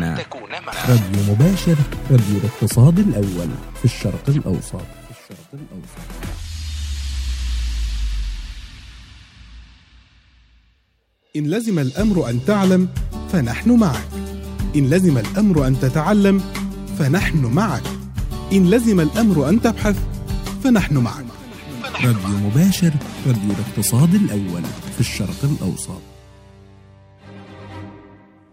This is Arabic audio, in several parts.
معنا راديو مباشر راديو الاقتصاد الأول في الشرق الأوسط في الشرق الأوسط. إن لزم الأمر أن تعلم فنحن معك. إن لزم الأمر أن تتعلم فنحن معك. إن لزم الأمر أن تبحث فنحن معك. راديو مباشر راديو الاقتصاد الأول في الشرق الأوسط.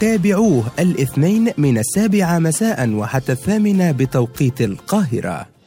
تابعوه الاثنين من السابعة مساء وحتى الثامنة بتوقيت القاهرة.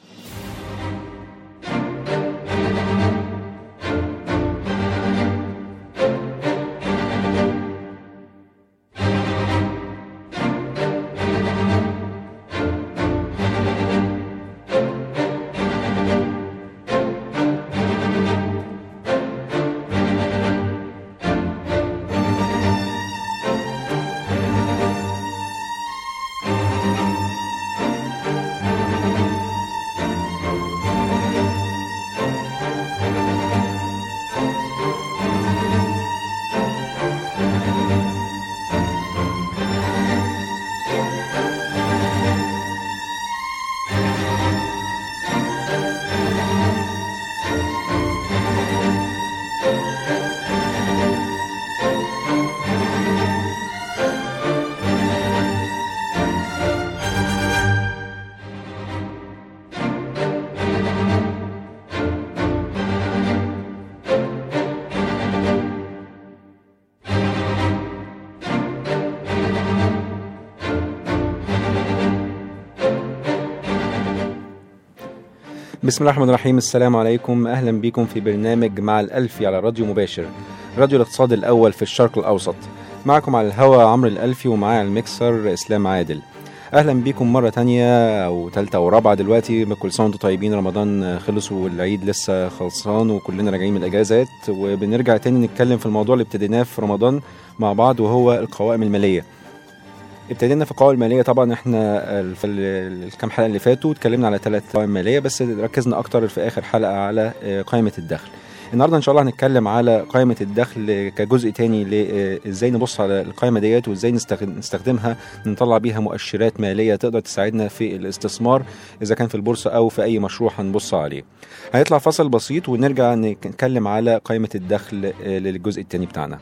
بسم الله الرحمن الرحيم. السلام عليكم. أهلا بكم في برنامج مع الالفي على راديو مباشر. راديو الاقتصاد الأول في الشرق الأوسط. معكم على الهوا عمرو الألفي ومعايا على الميكسر إسلام عادل. أهلا بيكم مرة تانية أو تالتة أو رابعة دلوقتي. كل سنه وأنتم طيبين. رمضان خلص والعيد لسه خلصان وكلنا راجعين من الأجازات. وبنرجع تاني نتكلم في الموضوع اللي ابتديناه في رمضان مع بعض وهو القوائم المالية. ابتدينا في القوائم المالية. طبعا إحنا في ال- الكام حلقة اللي فاتوا اتكلمنا على ثلاث قوائم مالية بس ركزنا أكتر في آخر حلقة على آه، قائمة الدخل. النهارده إن شاء الله هنتكلم على قائمة الدخل كجزء تاني إزاي نبص على القائمة ديت وإزاي نستخد- نستخدمها نطلع بيها مؤشرات مالية تقدر تساعدنا في الاستثمار إذا كان في البورصة أو في أي مشروع هنبص عليه. هيطلع فصل بسيط ونرجع نتكلم على قائمة الدخل آه، للجزء التاني بتاعنا.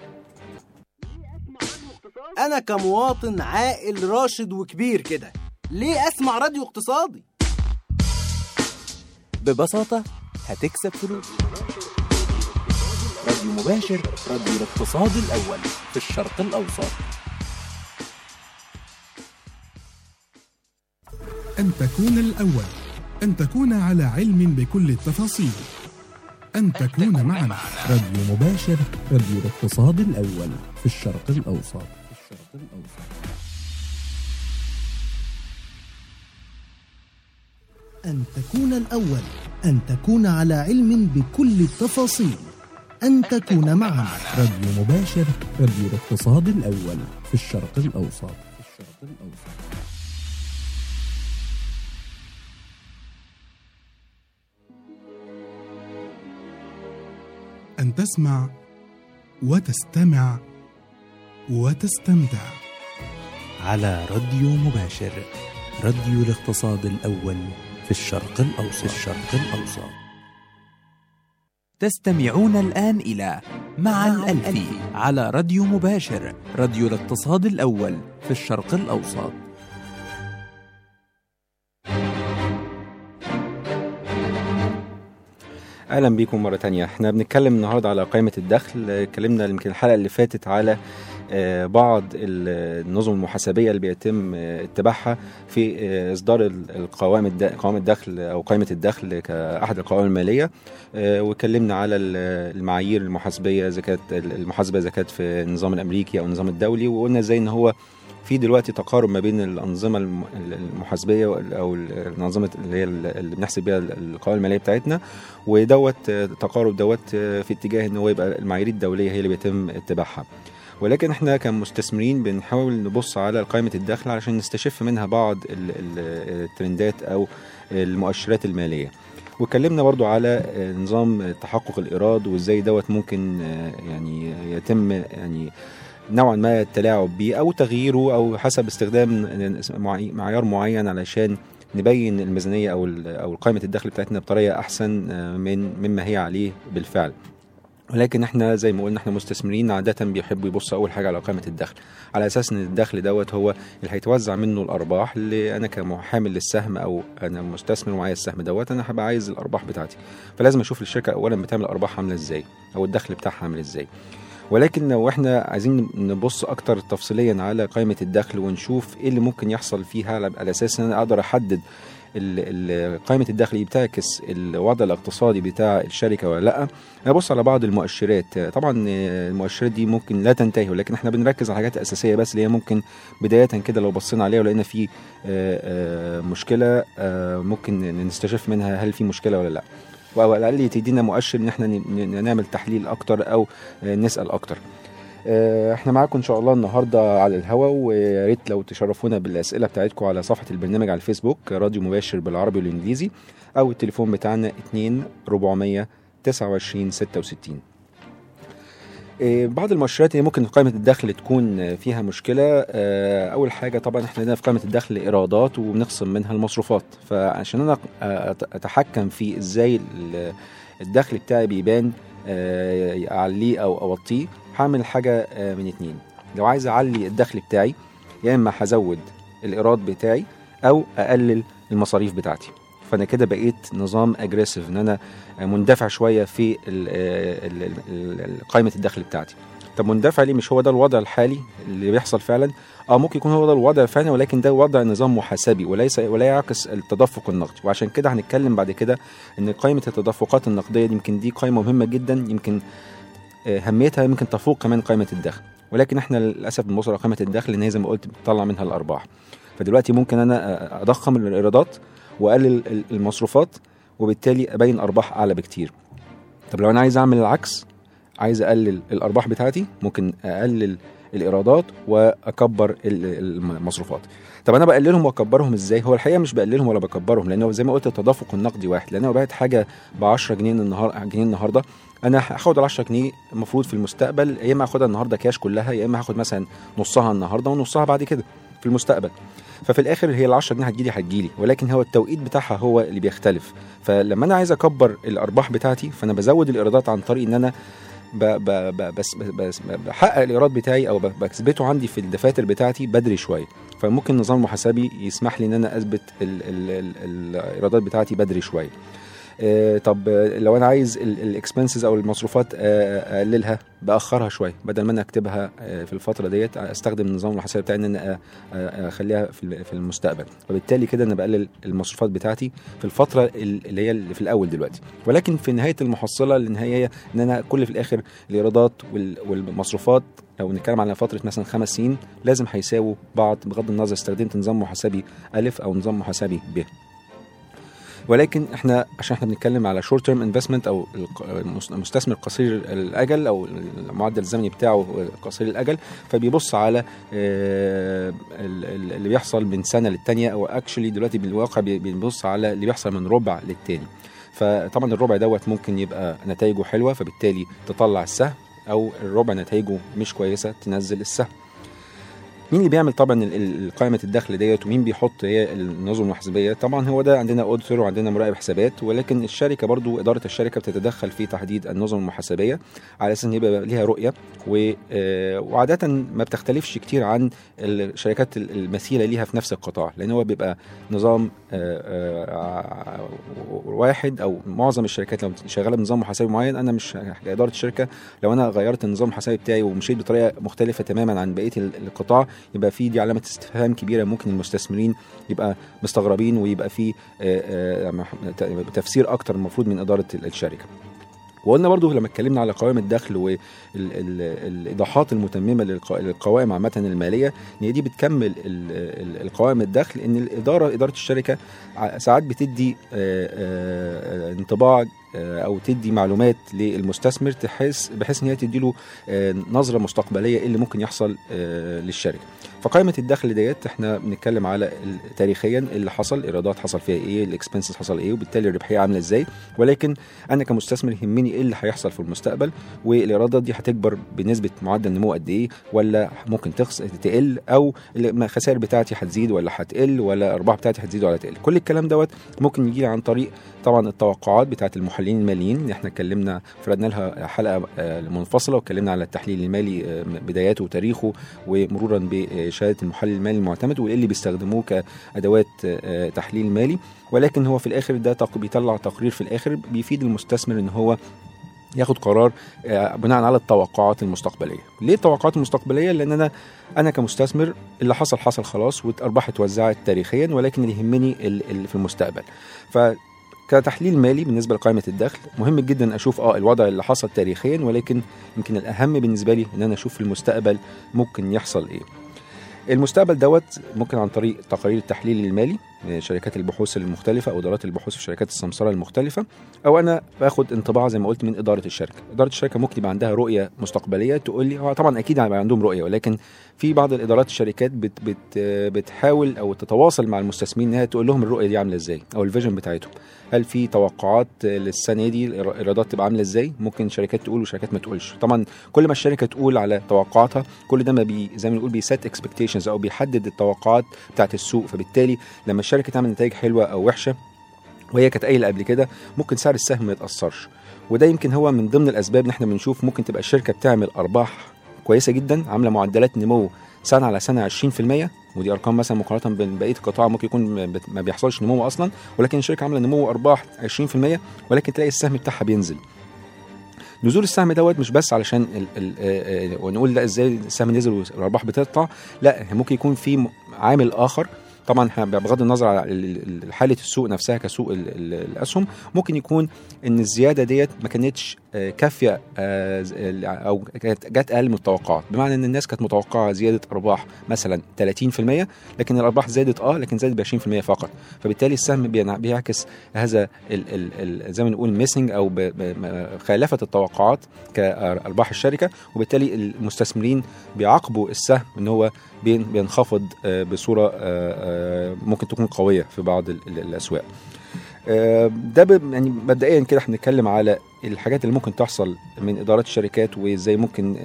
أنا كمواطن عاقل راشد وكبير كده ليه أسمع راديو اقتصادي؟ ببساطة هتكسب فلوس. راديو مباشر راديو الاقتصاد الأول في الشرق الأوسط. أن تكون الأول أن تكون على علم بكل التفاصيل. أن تكون معنا. راديو مباشر راديو الاقتصاد الأول في الشرق الأوسط. الشرق الأوسط أن تكون الأول أن تكون على علم بكل التفاصيل. أن تكون معنا. راديو مباشر راديو الاقتصاد الأول في الشرق الأوسط. في الشرق الأوسط. أن تسمع وتستمع وتستمتع. على راديو مباشر راديو الاقتصاد الأول في الشرق الأوسط. الشرق الأوسط. تستمعون الآن إلى مع الألفي على راديو مباشر راديو الاقتصاد الأول في الشرق الأوسط. أهلا بيكم مرة تانية. إحنا بنتكلم النهارده على قائمة الدخل. اتكلمنا يمكن الحلقة اللي فاتت على بعض ال- النظم المحاسبية اللي بيتم آه، اتباعها في آه، إصدار ال- القوائم قوائم الدخل أو قائمة الدخل كأحد القوائم المالية. آه، واتكلمنا على ال- المعايير المحاسبية كانت المحاسبة كانت في النظام الأمريكي أو النظام الدولي وقلنا إزاي إن هو في دلوقتي تقارب ما بين الأنظمة الم- المحاسبية أو الانظمه اللي هي اللي بنحسب بيها القوائم المالية بتاعتنا. ودوت آه، تقارب دوت آه، في اتجاه إن هو يبقى المعايير الدولية هي اللي بيتم اتباعها. ولكن إحنا كمستثمرين بنحاول نبص على قائمة الدخل علشان نستشف منها بعض ال- ال- الترندات أو المؤشرات المالية. واتكلمنا برضو على نظام تحقق الإيراد وإزاي دوت ممكن آه، يعني يتم يعني نوعا ما التلاعب بيه أو تغييره أو حسب استخدام معي- معيار معين علشان نبين الميزانية أو أو قائمة الدخل بتاعتنا بطريقة أحسن آه، من مما هي عليه بالفعل. ولكن إحنا زي ما قلنا إحنا مستثمرين عادة بيحبوا يبصوا أول حاجة على قائمه الدخل. على أساس إن الدخل دوت هو اللي هيتوزع منه الأرباح اللي أنا كمحامل للسهم أو أنا مستثمر ومعايا السهم دوت أنا هبقى عايز الأرباح بتاعتي. فلازم أشوف الشركة اولا بتعمل ارباح عاملة إزاي أو الدخل بتاعها عامل إزاي. ولكن لو إحنا عايزين نبص أكتر تفصيليا على قائمة الدخل ونشوف إيه اللي ممكن يحصل فيها على أساس إن أنا أقدر أحدد قائمة الدخل بتعكس الوضع الاقتصادي بتاع الشركة ولا لأ. نبص على بعض المؤشرات. طبعا المؤشرات دي ممكن لا تنتهي ولكن إحنا بنركز على الحاجات الاساسيه بس اللي هي ممكن بداية كده لو بصينا عليها ولقينا في آه، آه، مشكلة آه، ممكن نستشف منها هل في مشكلة ولا لأ. أو على الأقل تدينا مؤشر إن إحنا نعمل تحليل أكتر أو آه، نسأل أكتر. آه، إحنا معاكم ان شاء الله النهارده على الهوا ويا ريت لو تشرفونا بالأسئلة بتاعتكم على صفحة البرنامج على الفيسبوك راديو مباشر بالعربي والإنجليزي أو التليفون بتاعنا 2 400 29 66 آه، بعض المؤشرات اللي ممكن قائمة الدخل تكون آه، فيها مشكلة. آه، أول حاجة طبعا إحنا عندنا في قائمة الدخل إيرادات وبنخصم منها المصروفات. فعشان أنا آه، أت- أتحكم في إزاي ال- الدخل بتاعي بيبان آه، أعليه أو أوطيه هعمل حاجة آه، من اتنين. لو عايز أعلي الدخل بتاعي يا إما هزود الإيراد بتاعي أو أقلل المصاريف بتاعتي. فأنا كده بقيت نظام اجريسيف إن أنا مندفع شوية في ال- قائمه الدخل بتاعتي. طب مندفع ليه؟ مش هو ده الوضع الحالي اللي بيحصل فعلا؟ آه ممكن يكون هو ده الوضع الفعلي ولكن ده وضع نظام محاسبي وليس ولا يعكس التدفق النقدي. وعشان كده هنتكلم بعد كده إن قائمه التدفقات النقدية دي يمكن دي قائمه مهمة جدا يمكن آه، أهميتها يمكن تفوق كمان قائمة الدخل. ولكن إحنا للأسف بنبص على قائمة الدخل ان هي زي ما قلت بتطلع منها الأرباح. فدلوقتي ممكن أنا آه، أضخم الإيرادات وأقلل ال- المصروفات وبالتالي أبين أرباح أعلى بكتير. طب لو أنا عايز أعمل العكس عايز أقلل الأرباح بتاعتي ممكن أقلل الإيرادات وأكبر ال- المصروفات. طب أنا بقللهم وأكبرهم إزاي؟ هو الحقيقة مش بقللهم ولا بكبرهم لأنه زي ما قلت التدفق النقدي واحد. لأن أنا بعت حاجة ب 10 جنيه النهار جنيه النهارده أنا هاخد ال 10 جنيه المفروض في المستقبل يا إما هاخدها النهارده كاش كلها يا إما هاخد مثلا نصها النهارده ونصها بعد كده في المستقبل. ففي الآخر هي ال 10 جنيه هتجيلي هتجيلي ولكن هو التوقيت بتاعها هو اللي بيختلف. فلما أنا عايز أكبر الأرباح بتاعتي فأنا بزود الإيرادات عن طريق إن أنا بس بس بحقق الإيراد بتاعي أو بثبته عندي في الدفاتر بتاعتي بدري شوية. فممكن النظام المحاسبي يسمح لي إن أنا أثبت ال- ال- ال- الإيرادات بتاعتي بدري شوية. طب آه، لو أنا عايز الاكسبنسز أو المصروفات آه، أقللها بأخرها شوية بدل ما أنا أكتبها آه، في الفترة ديت أستخدم النظام المحاسبي بتاعي إن أنا آه، آه، أخليها في ال- في المستقبل. وبالتالي كده أنا بقلل المصروفات بتاعتي في الفترة ال- اللي هي اللي في الأول دلوقتي. ولكن في نهاية المحصلة النهائيه إن أنا كل في الآخر الإيرادات وال- والمصروفات لو نتكلم على فترة مثلا خمس سنين لازم هيساووا بعض بغض النظر استخدمت نظام محاسبي ألف أو نظام محاسبي ب. ولكن إحنا عشان إحنا بنتكلم على short term investment أو المستثمر قصير الأجل أو المعدل الزمني بتاعه قصير الأجل فبيبص على آه، ال- ال- اللي بيحصل من سنة للتانية أو actually دلوقتي بالواقع بي- بنبص على اللي بيحصل من ربع للتاني. فطبعا الربع دوت ممكن يبقى نتائجه حلوة فبالتالي تطلع السهم أو الربع نتائجه مش كويسة تنزل السهم. مين اللي بيعمل طبعا قائمة الدخل ديت؟ ومين بيحط هي النظم المحاسبيه طبعا هو ده عندنا اوديتور وعندنا مراقب حسابات ولكن الشركة برضو إدارة الشركة بتتدخل في تحديد النظم المحاسبيه على أساس إن يبقى ليها رؤية آه، وعادة ما بتختلفش كتير عن الشركات ال- المثيله ليها في نفس القطاع لأن هو بيبقى نظام آه، آه، واحد أو معظم الشركات لو شغالة بنظام محاسبي معين أنا مش كإدارة الشركة لو أنا غيرت النظام المحاسبي بتاعي ومشيت بطريقة مختلفة تماما عن بقية ال- القطاع يبقى في دي علامة استفهام كبيرة ممكن المستثمرين يبقى مستغربين ويبقى في آه، آه، تفسير أكتر المفروض من إدارة ال- الشركة. وقلنا برضو لما اتكلمنا على قوائم الدخل والايضاحات المتممة للق- للقوائم عامة المالية إن دي بتكمل ال- ال- القوائم الدخل إن الاداره إدارة الشركة ساعات بتدي آه، انطباع أو تدي معلومات للمستثمر تحس بحيث إن هي تدي له آه، نظرة مستقبلية إيه اللي ممكن يحصل آه، للشركة. فقائمة الدخل ديت إحنا بنتكلم على تاريخيا اللي حصل الايرادات حصل فيها إيه الاكسبنسز حصل إيه وبالتالي الربحية عاملة إزاي. ولكن أنا كمستثمر يهمني إيه اللي هيحصل في المستقبل والإيرادات دي هتكبر بنسبة معدل نمو قد إيه ولا ممكن تخس تقل أو الخسائر بتاعتي هتزيد ولا هتقل ولا الأرباح بتاعتي هتزيد ولا تقل. كل الكلام دوت ممكن يجي عن طريق طبعا التوقعات بتاعت المحللين الماليين. اللي إحنا اتكلمنا فردنا لها حلقة آه، منفصلة واتكلمنا على التحليل المالي آه، بداياته وتاريخه ومرورا بشهاده المحلل المالي المعتمد وايه اللي بيستخدموه كأدوات آه، تحليل مالي. ولكن هو في الآخر ده بيطلع تقرير في الآخر بيفيد المستثمر إن هو ياخد قرار آه، بناء على التوقعات المستقبلية. ليه التوقعات المستقبلية؟ لأن أنا أنا كمستثمر اللي حصل حصل خلاص والارباح اتوزعت تاريخيا ولكن اللي يهمني ال- اللي في المستقبل. ف كتحليل مالي بالنسبة لقائمة الدخل مهم جدا أشوف آه الوضع اللي حصل تاريخيا ولكن يمكن الأهم بالنسبة لي إن أنا أشوف في المستقبل ممكن يحصل إيه. المستقبل دوت ممكن عن طريق تقارير التحليل المالي. شركات البحوث المختلفة أو إدارات البحوث في شركات السمسرة المختلفة أو أنا باخد انطباع زي ما قلت من إدارة الشركة. إدارة الشركة ممكن يبقى عندها رؤية مستقبلية تقول لي طبعا أكيد هيبقى عندهم رؤية ولكن في بعض الإدارات الشركات بت بت بتحاول أو تتواصل مع المستثمرين إنها تقول لهم الرؤية دي عاملة إزاي أو ال vision بتاعتهم. هل في توقعات للسنة دي الإيرادات تبقى عاملة إزاي؟ ممكن شركات تقول وشركات ما تقولش. طبعا كل ما الشركة تقول على توقعاتها كل ده ما بي زي ما بنقول بي set expectations أو بيحدد التوقعات بتاعت السوق. فبالتالي لما الشركة تعمل نتائج حلوة أو وحشة وهي كانت قايلة قبل كده ممكن سعر السهم ما يتأثرش. وده يمكن هو من ضمن الأسباب ان إحنا بنشوف ممكن تبقى الشركة بتعمل أرباح كويسة جدا عاملة معدلات نمو سنة على سنة 20% ودي أرقام مثلا مقارنة بين بقية القطاع ممكن يكون ما بيحصلش نمو أصلا. ولكن الشركة عاملة نمو أرباح 20% ولكن تلاقي السهم بتاعها بينزل. نزول السهم دوت مش بس علشان ال ال آه، آه، ونقول لا إزاي السهم نزل والأرباح بتقطع لا ممكن يكون في عامل آخر طبعا بغض النظر على ال- ال- حالة السوق نفسها كسوق ال- ال- الأسهم ممكن يكون إن الزيادة ديت ما كانتش آه، كافية آه، أو كانت جت أقل من التوقعات. بمعنى إن الناس كانت متوقعة زيادة أرباح مثلا 30% لكن الأرباح زادت آه لكن زادت ب 20% فقط. فبالتالي السهم بيعكس هذا ال ال ال زي ما نقول ميسنج أو خالفة التوقعات كارباح الشركة. وبالتالي المستثمرين بيعاقبوا السهم إن هو بينخفض آه، بصورة آه، آه، ممكن تكون قوية في بعض ال- ال- الأسواق. ده يعني مبدئيا كده إحنا بنتكلم على الحاجات اللي ممكن تحصل من إدارات الشركات وإزاي ممكن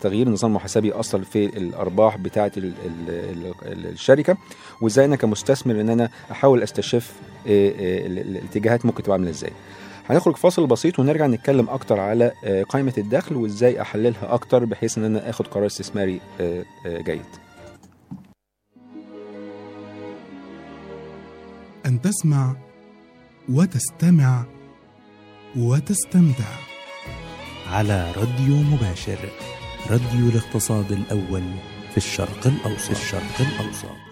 تغيير النظام المحاسبي يأثر في الأرباح بتاعه ال- ال- ال- الشركة وإزاي أنا كمستثمر إن أنا أحاول أستشف ال- ال- الاتجاهات ممكن تبقى عاملة إزاي. هنخرج فاصل بسيط ونرجع نتكلم أكتر على آه، قائمة الدخل وإزاي أحللها أكتر بحيث إن أنا آخد قرار استثماري آه، آه، جيد. أن تسمع وتستمع وتستمتع. على راديو مباشر راديو الاقتصاد الأول في الشرق الأوسط. الشرق الأوسط.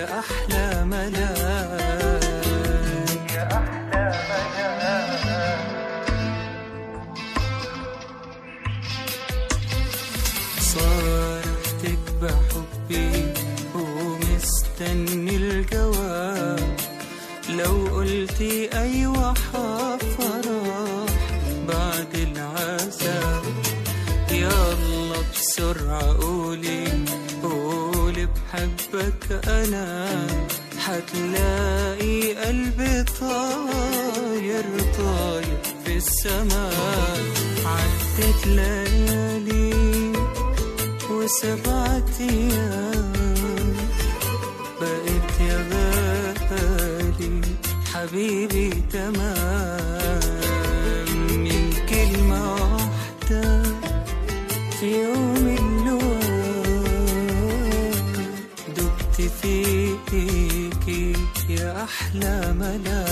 يا أحلى ملاك يا أحلى ملاك صارفتك بحبي ومستني الجواب. لو قلتي أيوة أنا هتلاقي قلبي طاير طاير في السماء. عدت ليالي وسبعة أيام. بقيت يا غالي حبيبي تمام. أحلى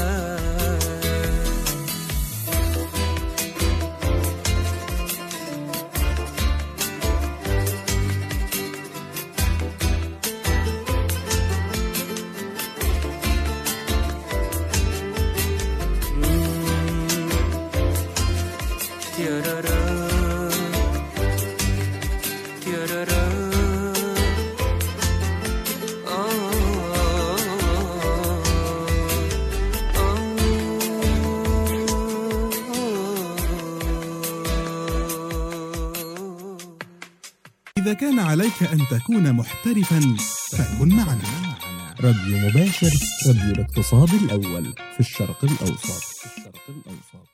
عليك أن تكون محترفا فكن معنا. راديو مباشر راديو الاقتصاد الأول في الشرق الأوسط. في الشرق الأوسط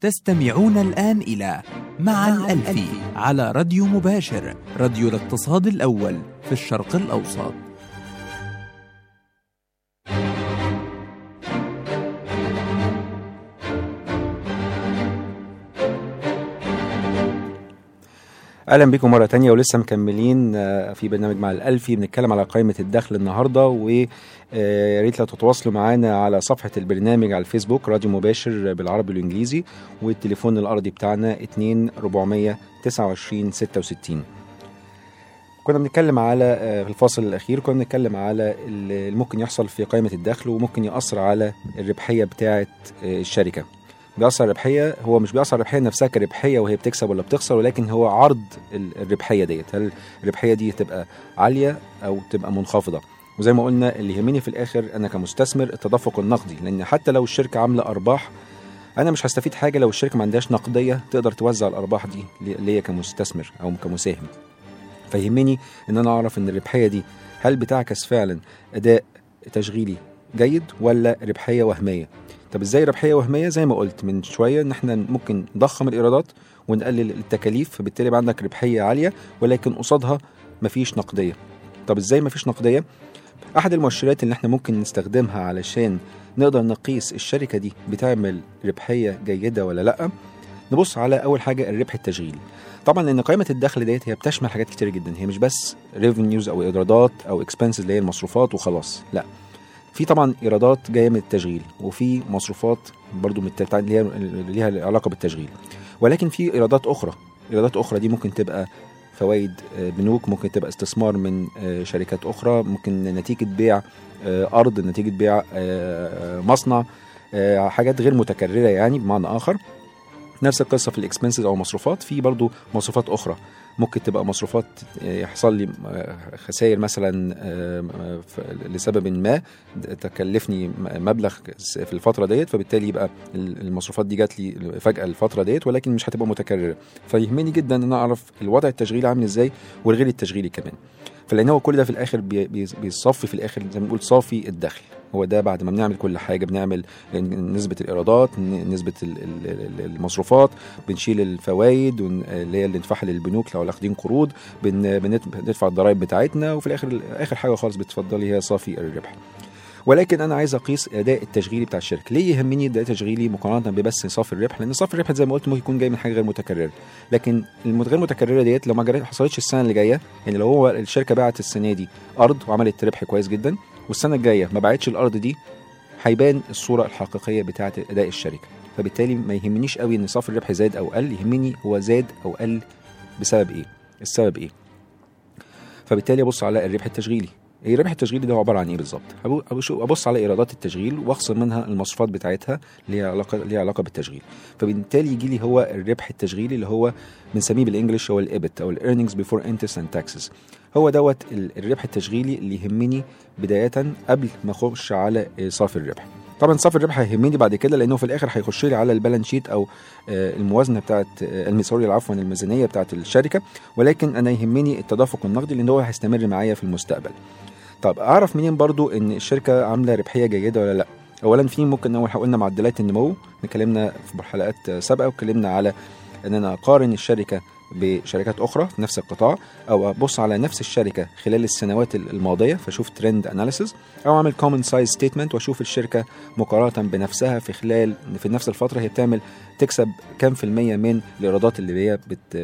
تستمعون الآن إلى مع الألفي على راديو مباشر راديو الاقتصاد الأول في الشرق الأوسط. أهلا بكم مرة تانية ولسه مكملين آه، في برنامج مع الالفي بنتكلم على قائمة الدخل النهارده ويا ريت لو تتواصلوا معانا على صفحة البرنامج على الفيسبوك راديو مباشر بالعربي والإنجليزي والتليفون الأرضي بتاعنا 2 429 66 كنا بنتكلم على آه، في الفاصل الأخير كنا بنتكلم على اللي ممكن يحصل في قائمة الدخل وممكن يأثر على الربحية بتاعة آه، الشركة. بيأثر على الربحيه هو مش بيأثر على الربحيه نفسها كربحيه وهي بتكسب ولا بتخسر ولكن هو عرض ال- الربحية ديت. هل الربحية دي تبقى عالية أو تبقى منخفضة؟ وزي ما قلنا اللي يهمني في الآخر أنا كمستثمر التدفق النقدي. لأن حتى لو الشركة عاملة أرباح أنا مش هستفيد حاجة لو الشركة ما عندهاش نقدية تقدر توزع الأرباح دي لي- ليا كمستثمر أو كمساهم. فيهمني إن أنا أعرف إن الربحية دي هل بتعكس فعلا أداء تشغيلي جيد ولا ربحية وهمية؟ طب إزاي ربحية وهمية؟ زي ما قلت من شوية إن إحنا ممكن نضخم الإيرادات ونقلل التكاليف فبالتالي يبقى عندك ربحية عالية ولكن قصادها مفيش نقدية. طب إزاي مفيش نقدية؟ أحد المؤشرات اللي إحنا ممكن نستخدمها علشان نقدر نقيس الشركة دي بتعمل ربحية جيدة ولا لأ نبص على أول حاجة الربح التشغيلي طبعا لأن قائمه الدخل ديت هي بتشمل حاجات كتير جدا هي مش بس revenues أو إيرادات أو expenses اللي هي المصروفات وخلاص لأ. في طبعا إيرادات جاية من التشغيل وفي مصروفات برضو من اللي هي ليها علاقة بالتشغيل. ولكن في إيرادات أخرى إيرادات أخرى دي ممكن تبقى فوائد آه، بنوك ممكن تبقى استثمار من آه، شركات أخرى ممكن نتيجة بيع آه، أرض نتيجة بيع مصنع حاجات غير متكررة يعني بمعنى آخر. نفس القصة في الإكسبنسز أو مصروفات في برضو مصروفات أخرى. ممكن تبقى مصروفات آه، يحصل لي آه، خسائر مثلا آه، لسبب ما تكلفني مبلغ في الفترة ديت فبالتالي يبقى ال- المصروفات دي جات لي فجأة الفترة ديت ولكن مش هتبقى متكررة. فيهمني جدا إن أعرف الوضع التشغيلي عامل إزاي والغير التشغيلي كمان. فلان هو كل ده في الآخر بي- بي- بيصفي في الآخر زي ما بنقول صافي الدخل. هو ده بعد ما بنعمل كل حاجة بنعمل نسبة الإيرادات نسبة ال- ال- ال- المصروفات بنشيل الفوائد اللي هي اللي ندفعها للبنوك لو واخدين قروض بندفع الضرائب بتاعتنا وفي الآخر آخر حاجة خالص بتفضلي هي صافي الربح. ولكن أنا عايز أقيس الاداء التشغيلي بتاع الشركة. ليه يهمني الاداء التشغيلي مقارنة ببس صافي الربح؟ لأن صافي الربح زي ما قلت ممكن يكون جاي من حاجة غير متكررة. لكن الغير متكررة ديت لو ما حصلتش السنة اللي جاية يعني لو هو الشركة باعت السنة دي أرض وعملت ربح كويس جدا والسنة الجاية ما باعتش الأرض دي هيبان الصورة الحقيقية بتاعة أداء الشركة. فبالتالي ما يهمنيش قوي إن صافي الربح زاد أو قل يهمني هو زاد أو قل بسبب إيه؟ السبب إيه؟ فبالتالي أبص على الربح التشغيلي. إيه الربح التشغيلي ده هو عبارة عن إيه بالظبط؟ أبص على إيرادات التشغيل واخصم منها المصروفات بتاعتها اللي هي علاقه ليها علاقة بالتشغيل. فبالتالي يجي لي هو الربح التشغيلي اللي هو بنسميه بال English هو ال EBIT أو ال earnings before interest and taxes. هو دوت ال- الربح التشغيلي اللي يهمني بداية قبل ما أخش على صافي الربح. طبعا صافي الربح هيهمني بعد كده لأنه في الآخر هيخش لي على ال balance sheet أو آه، الموازنة بتاعت آه، sorry عفوا الميزانية بتاعت الشركة. ولكن أنا يهمني التدفق النقدي لأن هو هيستمر معايا في المستقبل. طب أعرف منين برضو إن الشركة عاملة ربحية جيدة ولا لأ؟ اولا في ممكن اول قلنا معدلات النمو اتكلمنا في حلقات سابقة واتكلمنا على إن أنا أقارن الشركة بشركات أخرى في نفس القطاع أو أبص على نفس الشركة خلال السنوات الماضية فأشوف trend analysis أو أعمل common size statement وأشوف الشركة مقارنة بنفسها في خلال في نفس الفترة هي بتعمل تكسب كام في المية من الإيرادات اللي هي بت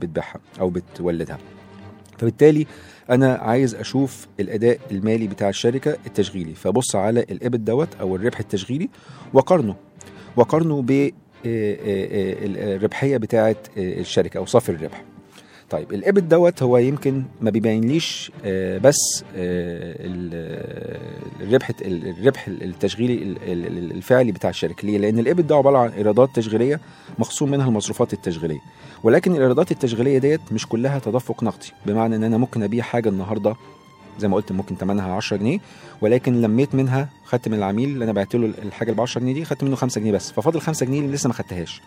بتبيعها أو بتولدها. فبالتالي أنا عايز أشوف الأداء المالي بتاع الشركة التشغيلي. فأبص على ال EBIT دوت أو الربح التشغيلي آه، آه، الربحية بتاعه الشركة أو صافي الربح. طيب الإيبت دوت هو يمكن ما بيبينليش آه، بس آه، ال- الربح الربح التشغيلي ال- ال- الفعلي بتاع الشركة. ليه؟ لأن الإيبت ده عبارة عن إيرادات تشغيلية مخصوم منها المصروفات التشغيلية. ولكن الإيرادات التشغيلية ديت مش كلها تدفق نقدي بمعنى إن أنا ممكن أبيع حاجة النهارده زي ما قلت ممكن ثمنها 10 جنيه ولكن لميت منها خدت من العميل اللي أنا بعت له الحاجة ال 10 جنيه دي خدت منه 5 جنيه بس ففاضل 5 جنيه اللي لسه ما خدتهاش.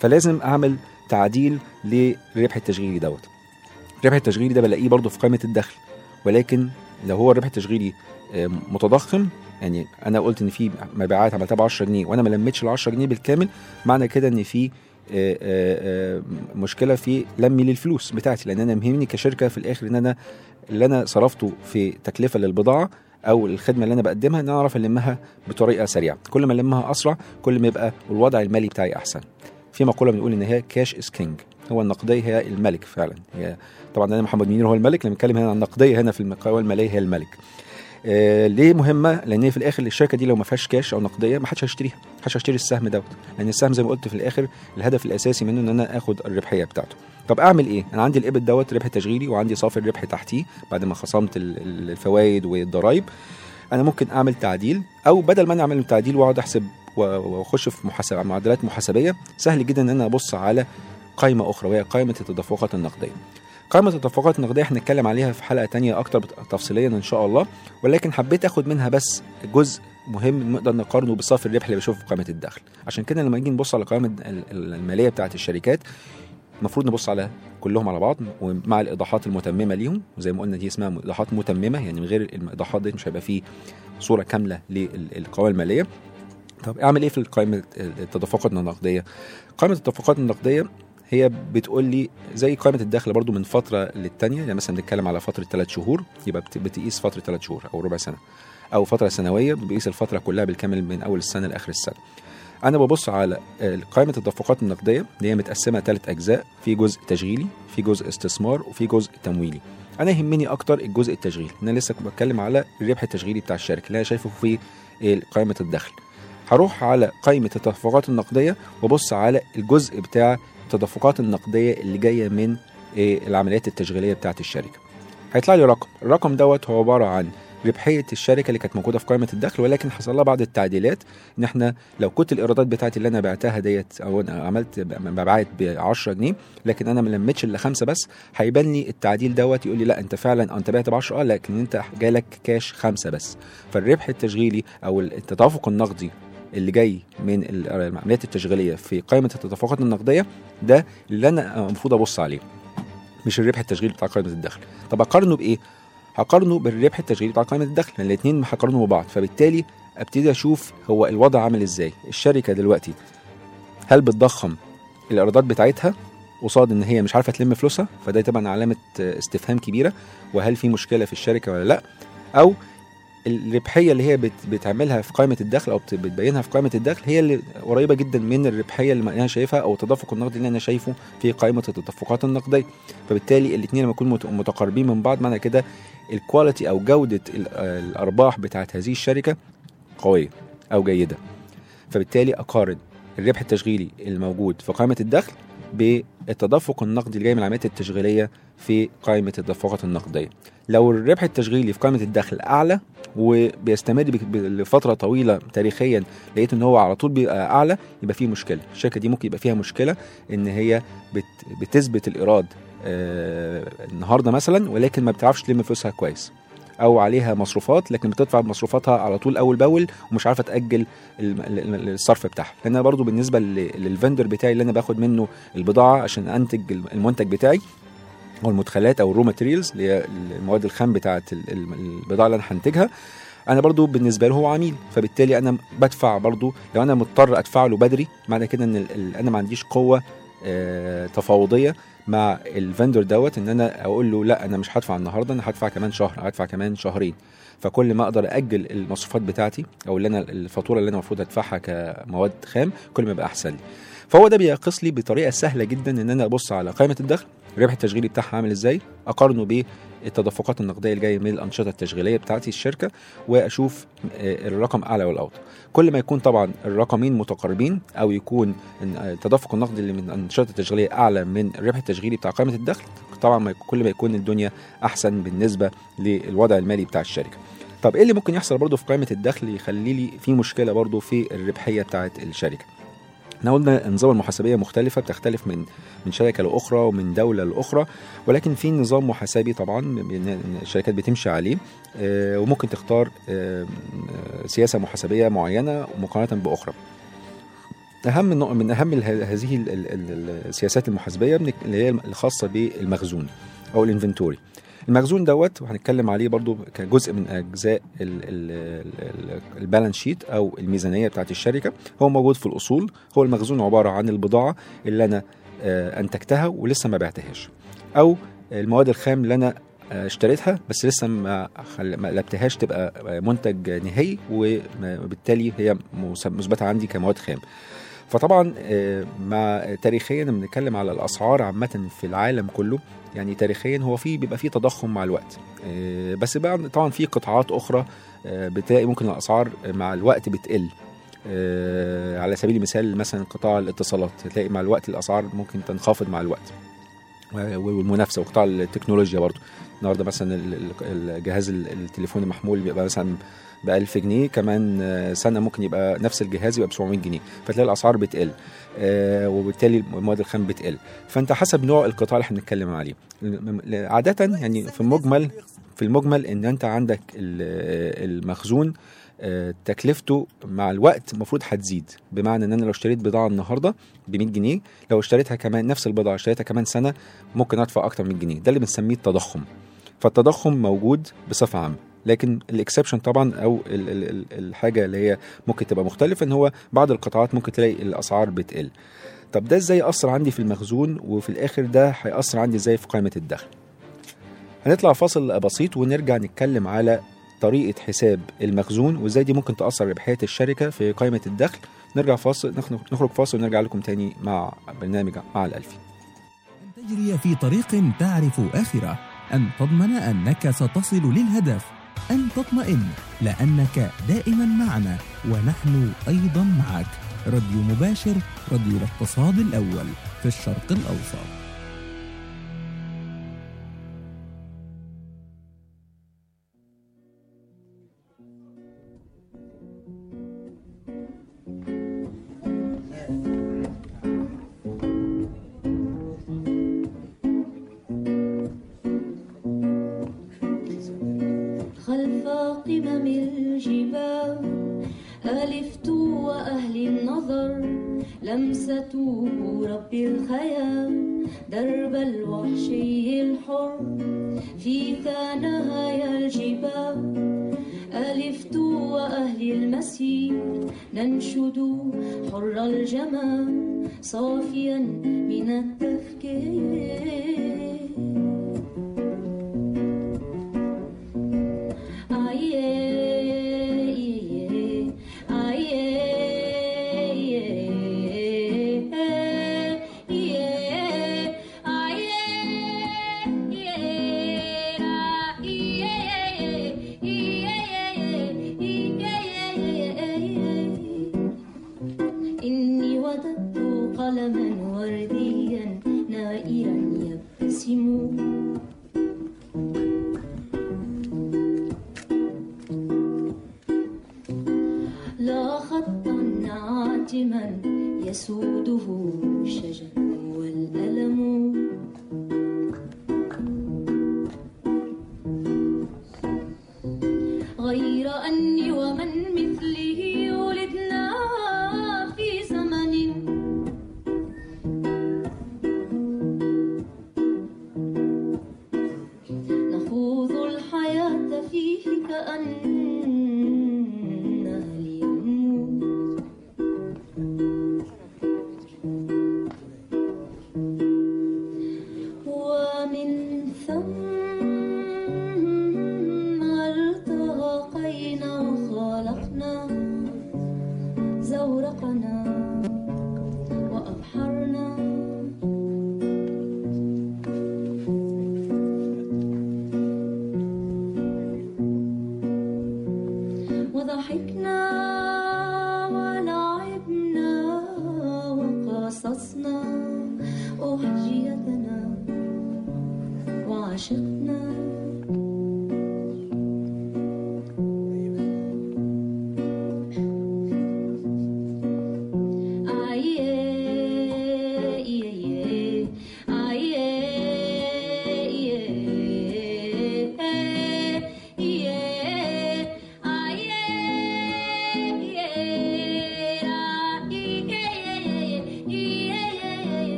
فلازم أعمل تعديل للربح التشغيلي دوت. الربح التشغيلي ده بلاقيه برضه في قائمة الدخل ولكن لو هو الربح التشغيلي آه، متضخم يعني أنا قلت إن في مبيعات عملتها ب 10 جنيه وأنا ما لميتش ال 10 جنيه بالكامل معنى كده إن في مشكلة في لمي للفلوس بتاعتي لأن أنا مهمني كشركة في الآخر إن أنا اللي أنا صرفته في تكلفة للبضاعة أو الخدمة اللي أنا بقدمها إن أنا أعرف ألمها بطريقة سريعة. كل ما ألمها أسرع كل ما يبقى الوضع المالي بتاعي أحسن. في مقولة بنقول إن هي cash is king هو النقديه هي الملك فعلا. هي طبعا أنا محمد منير هو الملك لما بنتكلم هنا عن النقديه هنا في القوائم المالية هي الملك. آه ليه مهمة؟ لأن في الآخر الشركة دي لو ما فيهاش كاش أو نقدية ما حدش هيشتريها ما حدش هيشتري السهم دوت. لأن السهم زي ما قلت في الآخر الهدف الأساسي منه إن أنا آخد الربحية بتاعته. طب أعمل إيه؟ أنا عندي ال EBIT دوت ربح تشغيلي وعندي صافي الربح تحتيه بعد ما خصمت ال- ال- الفوائد والضرايب. أنا ممكن أعمل تعديل أو بدل ما أنا أعمل تعديل وأقعد أحسب وأخش في محاسبة معادلات محاسبية سهل جدا إن أنا أبص على قائمة أخرى وهي قائمة التدفقات النقدية. قائمة التدفقات النقدية هنتكلم عليها في حلقة تانية أكتر تفصيليا إن شاء الله ولكن حبيت آخد منها بس جزء مهم نقدر نقارنه بصافي الربح اللي بشوفه في قائمة الدخل. عشان كده لما نيجي نبص على قائمة ال- ال- المالية بتاعة الشركات المفروض نبص على كلهم على بعض ومع الإيضاحات المتممة ليهم وزي ما قلنا دي اسمها إيضاحات متممة يعني من غير الإيضاحات دي مش هيبقى فيه صورة كاملة للقوائم المالية. طب أعمل إيه في قائمه التدفقات النقدية؟ قائمة التدفقات النقدية هي بتقول لي زي قائمة الدخل برضو من فترة للتانية يعني مثلا بنتكلم على فترة ثلاث شهور يبقى بت- بتقيس فترة ثلاث شهور أو ربع سنة أو فترة سنوية بقيس الفترة كلها بالكامل من أول السنة لآخر السنة. أنا ببص على قائمة التدفقات النقدية اللي هي متقسمة ثلاث أجزاء في جزء تشغيلي في جزء استثمار وفي جزء تمويلي. أنا يهمني أكتر الجزء التشغيلي أنا لسه كنت بتكلم على الربح التشغيلي بتاع الشركة اللي أنا شايفه في قائمة الدخل. هروح على قائمة التدفقات النقدية وابص على الجزء بتاع التدفقات النقدية اللي جاية من آه، العمليات التشغيلية بتاعه الشركة. هيطلع لي رقم. الرقم دوت هو عبارة عن ربحية الشركة اللي كانت موجودة في قائمة الدخل ولكن حصل لها بعض التعديلات. إن إحنا لو كنت الإيرادات بتاعتي اللي أنا بعتها ديت أو أنا عملت مبيعات ب 10 جنيه لكن أنا ما لميتش إلا خمسة بس هيبان لي التعديل دوت يقول لي لا أنت فعلا أنت بعت ب 10 آه لكن أنت جالك كاش خمسة بس. فالربح التشغيلي أو التدفق النقدي اللي جاي من العمليات التشغيلية في قائمة التدفقات النقدية ده اللي أنا المفروض أبص عليه مش الربح التشغيلي بتاع قائمة الدخل. طب اقارنه بإيه؟ هقارنه بالربح التشغيلي بتاع قائمة الدخل لأن الاثنين هقارنهم ببعض فبالتالي أبتدي أشوف هو الوضع عامل إزاي. الشركة دلوقتي هل بتضخم الإيرادات بتاعتها؟ قصاد إن هي مش عارفة تلم فلوسها فده طبعا علامة استفهام كبيرة وهل في مشكلة في الشركة ولا لأ؟ أو الربحية اللي هي بت بتعملها في قائمة الدخل أو بت- بتبينها في قائمة الدخل هي اللي قريبة جدا من الربحية اللي أنا شايفها أو التدفق النقدي اللي أنا شايفه في قائمة التدفقات النقدية. فبالتالي الاثنين لما يكونوا مت- متقاربين من بعض معنى كده الكواليتي أو جودة ال- الأرباح بتاعت هذه الشركة قوية أو جيدة. فبالتالي أقارن الربح التشغيلي الموجود في قائمة الدخل بالتدفق النقدي اللي جاي من العمليات التشغيلية في قائمة التدفقات النقدية. لو الربح التشغيلي في قائمة الدخل أعلى وبيستمر لفترة طويلة تاريخيا لقيت إن هو على طول بيبقى أعلى يبقى فيه مشكلة. الشركة دي ممكن يبقى فيها مشكلة إن هي بت بتثبت الإيراد آه النهارده مثلا ولكن ما بتعرفش تلم فلوسها كويس. أو عليها مصروفات لكن بتدفع مصروفاتها على طول أول بأول ومش عارفة تأجل الصرف بتاعها. لأن أنا برضو بالنسبة لل- لل vendor بتاعي اللي أنا باخد منه البضاعة عشان أنتج المنتج بتاعي أو المدخلات أو ال raw materials اللي هي المواد الخام بتاعه ال- ال- البضاعة اللي أنا هنتجها أنا برضو بالنسبة له هو عميل. فبالتالي أنا بدفع برضو لو أنا مضطر أدفع له بدري معنى كده إن أنا ما عنديش قوة آه، تفاوضية. مع الفندور دوت إن أنا أقول له لأ أنا مش هدفع النهارده أنا هدفع كمان شهر هدفع كمان شهرين. فكل ما أقدر أجل المصروفات بتاعتي أو اللي أنا الفاتورة اللي أنا المفروض أدفعها كمواد خام كل ما يبقى أحسن لي. فهو ده بيقيس لي بطريقة سهلة جدا إن أنا أبص على قائمة الدخل الربح التشغيلي بتاعها عامل إزاي أقارنه بالتدفقات النقدية اللي جاية من الأنشطة التشغيلية بتاعتي الشركة وأشوف آه، الرقم أعلى ولا اوطى كل ما يكون طبعا الرقمين متقاربين أو يكون إن التدفق النقدي اللي من الأنشطة التشغيلية أعلى من الربح التشغيلي بتاع قائمة الدخل طبعا كل ما يكون الدنيا أحسن بالنسبة للوضع المالي بتاع الشركة. طب إيه اللي ممكن يحصل برضه في قائمة الدخل يخلي لي في مشكلة برضه في الربحية بتاعه الشركة؟ إحنا قلنا النظام المحاسبية مختلفة بتختلف من من شركة لأخرى ومن دولة لأخرى ولكن في نظام محاسبي طبعا الشركات بتمشي عليه آه، وممكن تختار آه، سياسة محاسبية معينة مقارنة بأخرى. أهم نوع- من اله- هذه ال- ال- ال- السياسات المحاسبية من- اللي هي الخاصة بالمخزون أو ال inventory. المخزون دوت وهنتكلم عليه برضو كجزء من أجزاء ال- ال- ال- ال balance sheet أو الميزانية بتاعت الشركة. هو موجود في الأصول. هو المخزون عبارة عن البضاعة اللي أنا آه، أنتجتها ولسه ما بعتهاش. أو المواد الخام اللي أنا آه، اشتريتها بس لسه ما قلبتهاش تبقى آه، منتج نهائي وبالتالي هي مثبتة عندي كمواد خام. فطبعا آه، مع تاريخيا بنتكلم على الأسعار عامة في العالم كله يعني تاريخيا هو في بيبقى في تضخم مع الوقت. آه، بس بقى طبعا في قطاعات أخرى آه، بتلاقي ممكن الأسعار مع الوقت بتقل. على سبيل المثال مثلا قطاع الاتصالات هتلاقي مع الوقت الأسعار ممكن تنخفض مع الوقت. والمنافسة وقطاع التكنولوجيا برضو. النهارده مثلا ال- ال- الجهاز ال- التليفون المحمول بيبقى مثلا ب 1000 جنيه كمان سنة ممكن يبقى نفس الجهاز يبقى ب 700 جنيه فتلاقي الأسعار بتقل آه، وبالتالي المواد الخام بتقل. فأنت حسب نوع القطاع اللي إحنا بنتكلم عليه. عادة يعني في المجمل في المجمل إن أنت عندك ال- المخزون آه، تكلفته مع الوقت المفروض هتزيد بمعنى إن أنا لو اشتريت بضاعة النهارده ب 100 جنيه لو اشتريتها كمان نفس البضاعة اشتريتها كمان سنة ممكن أدفع أكتر من جنيه ده اللي بنسميه التضخم. فالتضخم موجود بصفة عامة. لكن الإكسبشن طبعا أو ال ال ال الحاجة اللي هي ممكن تبقى مختلفة إن هو بعض القطاعات ممكن تلاقي الأسعار بتقل. طب ده إزاي يأثر عندي في المخزون وفي الآخر ده هيأثر عندي إزاي في قائمه الدخل؟ هنطلع فاصل بسيط ونرجع نتكلم على طريقة حساب المخزون وإزاي دي ممكن تأثر ربحيه الشركة في قائمه الدخل. نرجع فاصل نخرج فاصل ونرجع لكم تاني مع برنامج مع الالفي تجري في طريق تعرف آخره. أن تضمن أنك ستصل للهدف. أن تطمئن لأنك دائما معنا ونحن أيضا معك. راديو مباشر راديو الاقتصاد الأول في الشرق الأوسط. الجبال. ألفت وأهل النظر لمسة رب الخيال. درب الوحشي الحر في ثنايا الجبال. ألفت وأهل المسير ننشد حر الجمال صافيا من التفكير.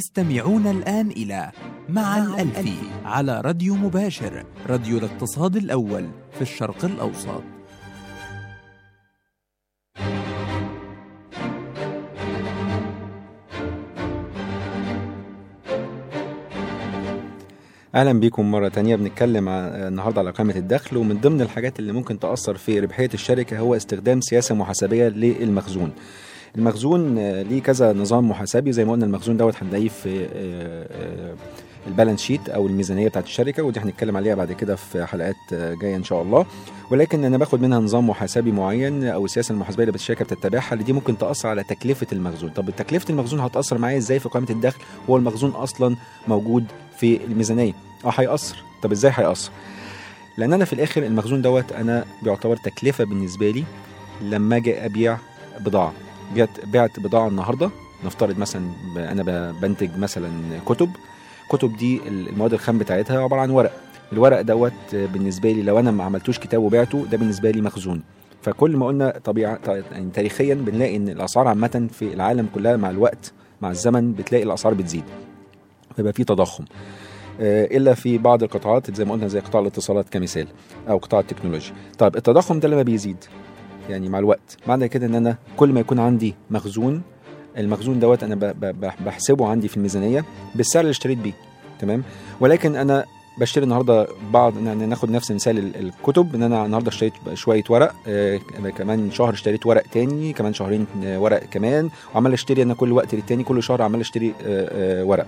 تستمعون الآن إلى مع الألفي على راديو مباشر راديو الاقتصاد الأول في الشرق الأوسط. أهلا بيكم مرة تانية. بنتكلم النهارده على قائمة الدخل ومن ضمن الحاجات اللي ممكن تأثر في ربحية الشركة هو استخدام سياسة محاسبية للمخزون. المخزون آه، ليه كذا نظام محاسبي. زي ما قلنا المخزون دوت هنلاقيه في آه، آه، ال balance sheet أو الميزانية بتاعت الشركة ودي هنتكلم عليها بعد كده في حلقات جاية إن شاء الله. ولكن أنا باخد منها نظام محاسبي معين أو السياسة المحاسبية اللي الشركة بتتبعها اللي دي ممكن تأثر على تكلفة المخزون. طب تكلفة المخزون هتأثر معايا إزاي في قائمة الدخل؟ هو المخزون أصلا موجود في الميزانية. آه هيأثر. طب إزاي هيأثر؟ لأن أنا في الآخر المخزون دوت أنا بيعتبر تكلفة بالنسبة لي لما أجي أبيع بضاعة. بعت بعت بضاعة النهارده. نفترض مثلا أنا بنتج مثلا كتب. كتب دي المواد الخام بتاعتها عبارة عن ورق. الورق دوت بالنسبة لي لو أنا ما عملتوش كتاب وبعته ده بالنسبة لي مخزون. فكل ما قلنا طبيعه يعني تاريخيا بنلاقي إن الأسعار عامة في العالم كلها مع الوقت مع الزمن بتلاقي الأسعار بتزيد. فيبقى في تضخم. آه، إلا في بعض القطاعات زي ما قلنا زي قطاع الاتصالات كمثال أو قطاع التكنولوجيا. طيب التضخم ده لما بيزيد؟ يعني مع الوقت. معنى كده إن أنا كل ما يكون عندي مخزون المخزون دوت أنا بحسبه عندي في الميزانية بالسعر اللي اشتريت بيه. تمام؟ ولكن أنا بشتري النهارده بعض يعني ناخد نفس مثال ال- الكتب إن أنا النهارده اشتريت شوية ورق آه كمان شهر اشتريت ورق تاني كمان شهرين آه ورق كمان وعمال أشتري أنا كل وقت للتاني كل شهر عمال أشتري آه آه ورق.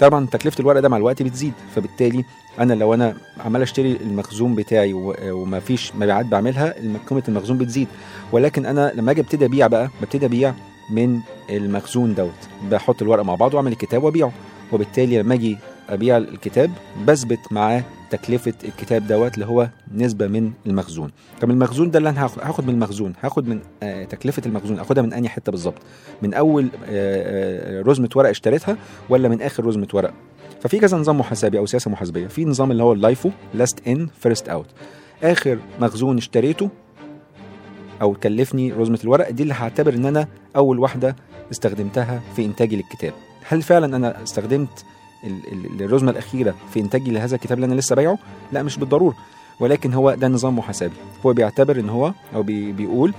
طبعا تكلفة الورق ده مع الوقت بتزيد فبالتالي أنا لو أنا عمال أشتري المخزون بتاعي وما فيش مبيعات بعملها قيمة المخزون بتزيد. ولكن أنا لما أجي أبتدي أبيع بقى ببتدي أبيع من المخزون دوت. بحط الورق مع بعض وأعمل الكتاب وأبيعه. وبالتالي لما أجي أبيع الكتاب بثبت معاه تكلفة الكتاب دوت اللي هو نسبة من المخزون. طب المخزون ده اللي أنا هاخد- من المخزون هاخد من آه تكلفة المخزون اخدها من أنهي حتة بالظبط؟ من أول آه آه رزمه ورق اشتريتها ولا من آخر رزمه ورق ففي كذا نظام محاسبي أو سياسة محاسبية. في نظام اللي هو ال LIFO last in first out آخر مخزون اشتريته أو كلفني رزمه الورق دي اللي هعتبر إن أنا أول واحدة استخدمتها في إنتاجي للكتاب. هل فعلا أنا استخدمت الرزمة الأخيرة في انتاجي لهذا الكتاب اللي أنا لسه بايعه لا مش بالضرورة. ولكن هو ده نظام محاسبي. هو بيعتبر إن هو أو بي بيقول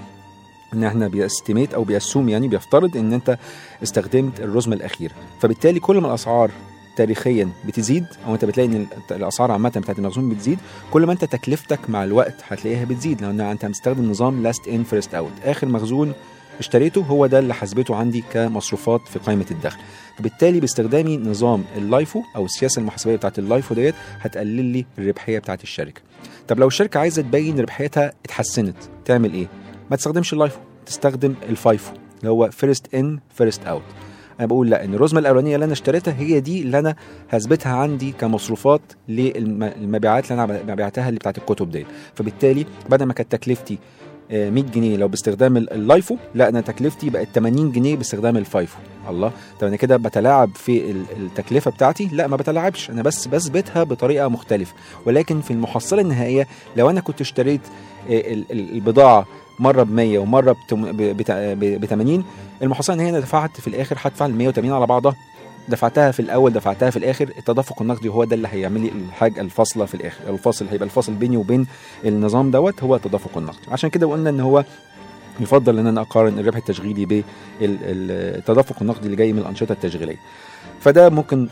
إن إحنا بي estimate أو بي assume يعني بيفترض إن أنت استخدمت الرزمة الأخيرة. فبالتالي كل ما الأسعار تاريخيا بتزيد أو أنت بتلاقي إن ال- الأسعار عامة بتاعت المخزون بتزيد كل ما أنت تكلفتك مع الوقت هتلاقيها بتزيد. لأن أنت مستخدم نظام last in first out آخر مخزون اشتريته هو ده اللي حسبته عندي كمصروفات في قائمة الدخل. فبالتالي باستخدامي نظام ال LIFO أو السياسة المحاسبية بتاعت ال LIFO ديت هتقلل لي الربحية بتاعت الشركة. طب لو الشركة عايزة تبين ربحيتها اتحسنت تعمل إيه؟ ما تستخدمش ال LIFO تستخدم ال FIFO اللي هو first in first out أنا بقول لا إن الرزمة الأولانية اللي أنا اشتريتها هي دي اللي أنا هثبتها عندي كمصروفات للمبيعات اللي أنا بعتها اللي بتاعت الكتب دي فبالتالي بدل ما كانت تكلفتي 100 جنيه. لو باستخدام ال- ال LIFO لا أنا تكلفتي بقت 80 جنيه باستخدام ال FIFO. الله. طب أنا كده بتلاعب في ال- التكلفة بتاعتي؟ لا ما بتلاعبش. أنا بس بثبتها بطريقة مختلفة. ولكن في المحصلة النهائية لو أنا كنت اشتريت آه، ال- ال- البضاعة مرة ب 100 ومره ب 80 المحصلة النهائية أنا دفعت في الآخر هدفع ال 180 على بعضها. دفعتها في الأول دفعتها في الآخر التدفق النقدي هو ده اللي هيعمل لي الحاجة الفاصلة في الآخر الفاصل هيبقى الفاصل بيني وبين النظام دوت هو التدفق النقدي. عشان كده قلنا إن هو يفضل إن أنا أقارن الربح التشغيلي بالتدفق النقدي اللي جاي من الأنشطة التشغيلية. فده ممكن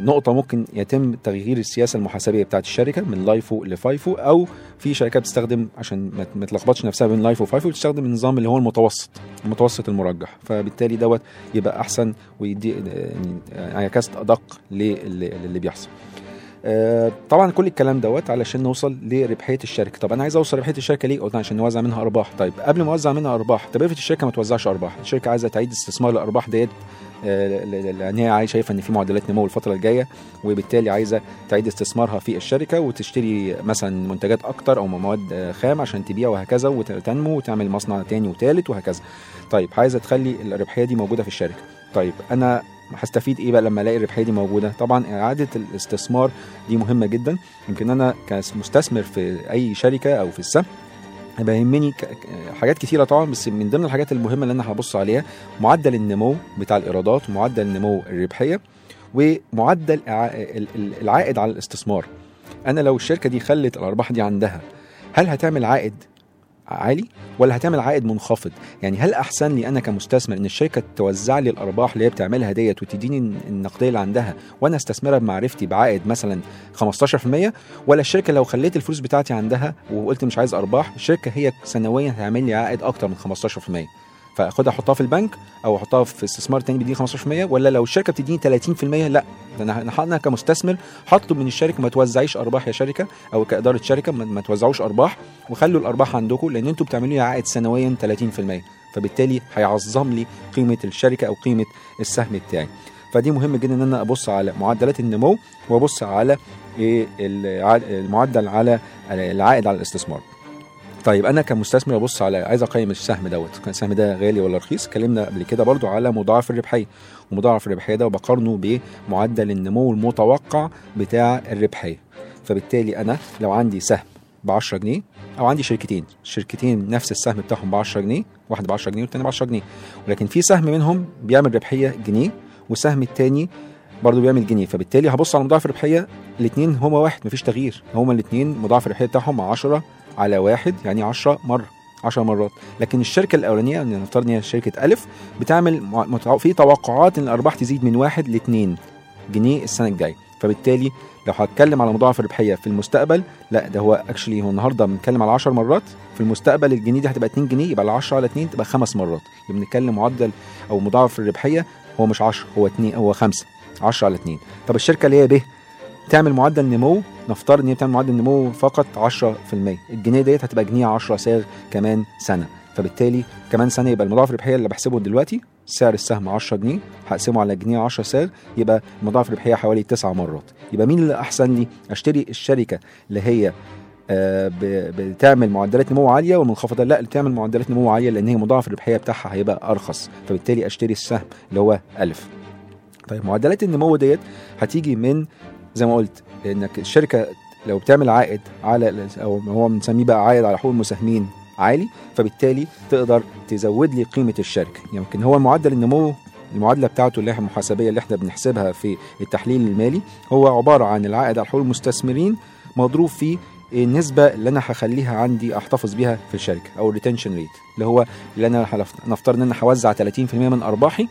نقطة ممكن يتم تغيير السياسة المحاسبية بتاعت الشركة من LIFO ل FIFO أو في شركات بتستخدم عشان ما- تلخبطش نفسها بين LIFO و FIFO بتستخدم النظام اللي هو المتوسط المتوسط المرجح. فبالتالي دوت يبقى أحسن ويدي يعني انعكاس أدق للي بيحصل. آه، طبعا كل الكلام دوت علشان نوصل لربحية الشركة. طب أنا عايز أوصل لربحية الشركة ليه؟ قلنا عشان نوزع منها أرباح. طيب قبل ما أوزع منها أرباح طب افرض الشركة ما توزعش أرباح؟ الشركة عايزة تعيد استثمار الأرباح ديت لأن هي شايفة إن في معدلات نمو الفترة الجاية وبالتالي عايزة تعيد استثمارها في الشركة وتشتري مثلا منتجات أكتر أو مواد آه، خام عشان تبيع وهكذا وتنمو وتعمل مصنع تاني وتالت وهكذا. طيب عايزة تخلي الربحية دي موجودة في الشركة. طيب أنا هستفيد إيه بقى لما ألاقي الربحية دي موجودة؟ طبعا إعادة الاستثمار دي مهمة جدا. يمكن أنا كمستثمر في أي شركة أو في السهم هيبقى يهمني ك- ك- حاجات كتيرة طبعا بس من ضمن الحاجات المهمة اللي أنا هبص عليها معدل النمو بتاع الإيرادات ومعدل نمو الربحية ومعدل العائد على الاستثمار. أنا لو الشركة دي خلت الأرباح دي عندها هل هتعمل عائد عالي ولا هتعمل عائد منخفض؟ يعني هل أحسن لي أنا كمستثمر إن الشركة توزع لي الأرباح اللي هي بتعملها ديت وتديني النقدية اللي عندها وأنا أستثمرها بمعرفتي بعائد مثلا 15% ولا الشركة لو خليت الفلوس بتاعتي عندها وقلت مش عايز أرباح الشركة هي سنويا هتعمل لي عائد أكتر من 15% فاخدها احطها في البنك أو احطها في استثمار تاني بيديني 15% ولا لو الشركة بتديني 30% لا. ده أنا أنا كمستثمر هطلب من الشركة ما توزعيش أرباح يا شركة أو كإدارة شركة ما توزعوش أرباح وخلوا الأرباح عندكم لأن أنتوا بتعملوا لي عائد سنويا 30% فبالتالي هيعظم لي قيمة الشركة أو قيمة السهم بتاعي. فدي مهم جدا إن أنا أبص على معدلات النمو وأبص على إيه المعدل على العائد على الاستثمار. طيب أنا كمستثمر أبص على عايز أقيم السهم دوت. كان السهم ده غالي ولا رخيص؟ اتكلمنا قبل كده برضو على مضاعف الربحية. ومضاعف الربحية ده وبقارنه بمعدل النمو المتوقع بتاع الربحية. فبالتالي أنا لو عندي سهم ب 10 جنيه أو عندي شركتين شركتين نفس السهم بتاعهم ب 10 جنيه واحد ب 10 جنيه والتاني ب 10 جنيه. ولكن في سهم منهم بيعمل ربحية جنيه والسهم التاني برضه بيعمل جنيه. فبالتالي هبص على مضاعف الربحية الاثنين هما واحد مفيش تغيير. هما الاثنين مضاعف الربحية بتاعهم 10 على واحد يعني 10 مرة 10 مرات. لكن الشركة الأولانية يعني نفترض إن هي شركة ألف بتعمل في توقعات إن الأرباح تزيد من واحد لاثنين جنيه السنة الجاية. فبالتالي لو هتكلم على مضاعف الربحية في المستقبل لا ده هو اكشلي هو النهارده بنتكلم على 10 مرات. في المستقبل الجنيه دي هتبقى 2 جنيه يبقى ال 10 على 2 تبقى خمس مرات. يبقى بنتكلم معدل أو مضاعف الربحية هو مش 10 هو 2 هو 5 10 على 2 طب الشركة اللي هي ب تعمل معدل نمو نفترض إن هي بتعمل معدل نمو فقط 10% الجنيه ديت هتبقى جنيه 10 سعر كمان سنة. فبالتالي كمان سنة يبقى المضاعف الربحية اللي بحسبه دلوقتي سعر السهم 10 جنيه هقسمه على جنيه 10 سعر يبقى المضاعف الربحية حوالي 9 مرات. يبقى مين اللي أحسن لي؟ أشتري الشركة اللي هي آه، بتعمل معدلات نمو عالية والمنخفضه لا اللي بتعمل معدلات نمو عالية لأن هي مضاعف الربحية بتاعها هيبقى أرخص. فبالتالي أشتري السهم اللي هو ألف. طيب معدلات النمو ديت هتيجي من زي ما قلت إنك الشركة لو بتعمل عائد على أو هو بنسميه بقى عائد على حقوق المساهمين عالي فبالتالي تقدر تزود لي قيمة الشركة. يمكن هو معدل النمو المعادلة بتاعته اللي هي المحاسبيه اللي إحنا بنحسبها في التحليل المالي هو عبارة عن العائد على حقوق المستثمرين مضروب في النسبة اللي أنا هخليها عندي أحتفظ بيها في الشركة أو ال retention rate اللي هو اللي أنا نفترض إن أنا هوزع 30% من أرباحي